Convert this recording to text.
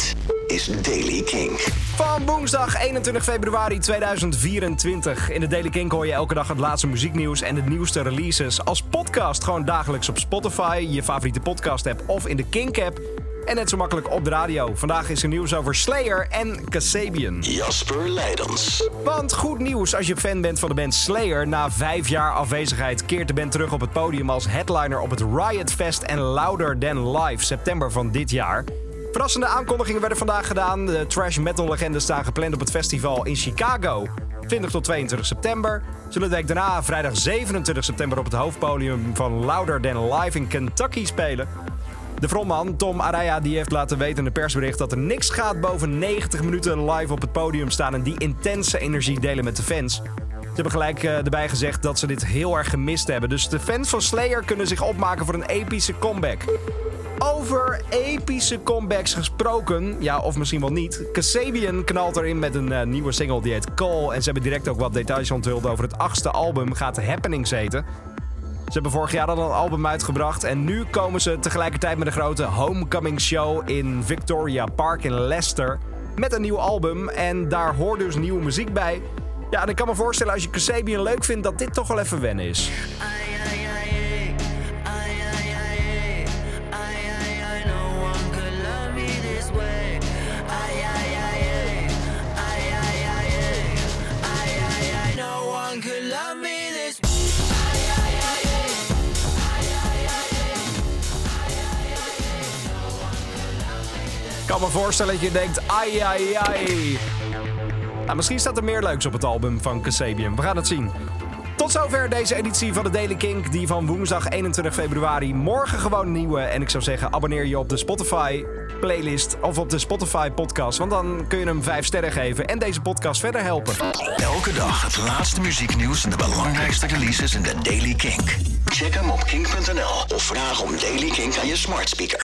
Dit is Daily King. Van woensdag 21 februari 2024. In de Daily King hoor je elke dag het laatste muzieknieuws en de nieuwste releases. Als podcast gewoon dagelijks op Spotify, je favoriete podcast app of in de Kink app. En net zo makkelijk op de radio. Vandaag is er nieuws over Slayer en Kasabian. Jasper Leidens. Want goed nieuws als je fan bent van de band Slayer. Na vijf jaar afwezigheid keert de band terug op het podium als headliner op het Riot Fest en Louder Than Live september van dit jaar. Verrassende aankondigingen werden vandaag gedaan. De trash metal legenden staan gepland op het festival in Chicago. 20 tot 22 september. Zullen de week daarna, vrijdag 27 september, op het hoofdpodium van Louder Than Live in Kentucky spelen. De frontman Tom Araya die heeft laten weten in een persbericht dat er niks gaat boven 90 minuten live op het podium staan en die intense energie delen met de fans. Ze hebben gelijk uh, erbij gezegd dat ze dit heel erg gemist hebben. Dus de fans van Slayer kunnen zich opmaken voor een epische comeback. Over epische comebacks gesproken, ja of misschien wel niet. Kasabian knalt erin met een uh, nieuwe single die heet Call. En ze hebben direct ook wat details onthuld over het achtste album, gaat Happenings heten. Ze hebben vorig jaar al een album uitgebracht en nu komen ze tegelijkertijd met een grote homecoming show in Victoria Park in Leicester. Met een nieuw album en daar hoort dus nieuwe muziek bij. Ja, en ik kan me voorstellen als je Kasabian leuk vindt dat dit toch wel even wennen is. Kan me voorstellen dat je denkt, ai ai ai. Nou, misschien staat er meer leuks op het album van Kasabian. We gaan het zien. Tot zover deze editie van de Daily Kink, die van woensdag 21 februari. Morgen gewoon nieuwe. En ik zou zeggen, abonneer je op de Spotify playlist of op de Spotify podcast. Want dan kun je hem 5 sterren geven en deze podcast verder helpen. Elke dag het laatste muzieknieuws en de belangrijkste releases in de Daily Kink. Check hem op kink.nl of vraag om Daily Kink aan je smart speaker.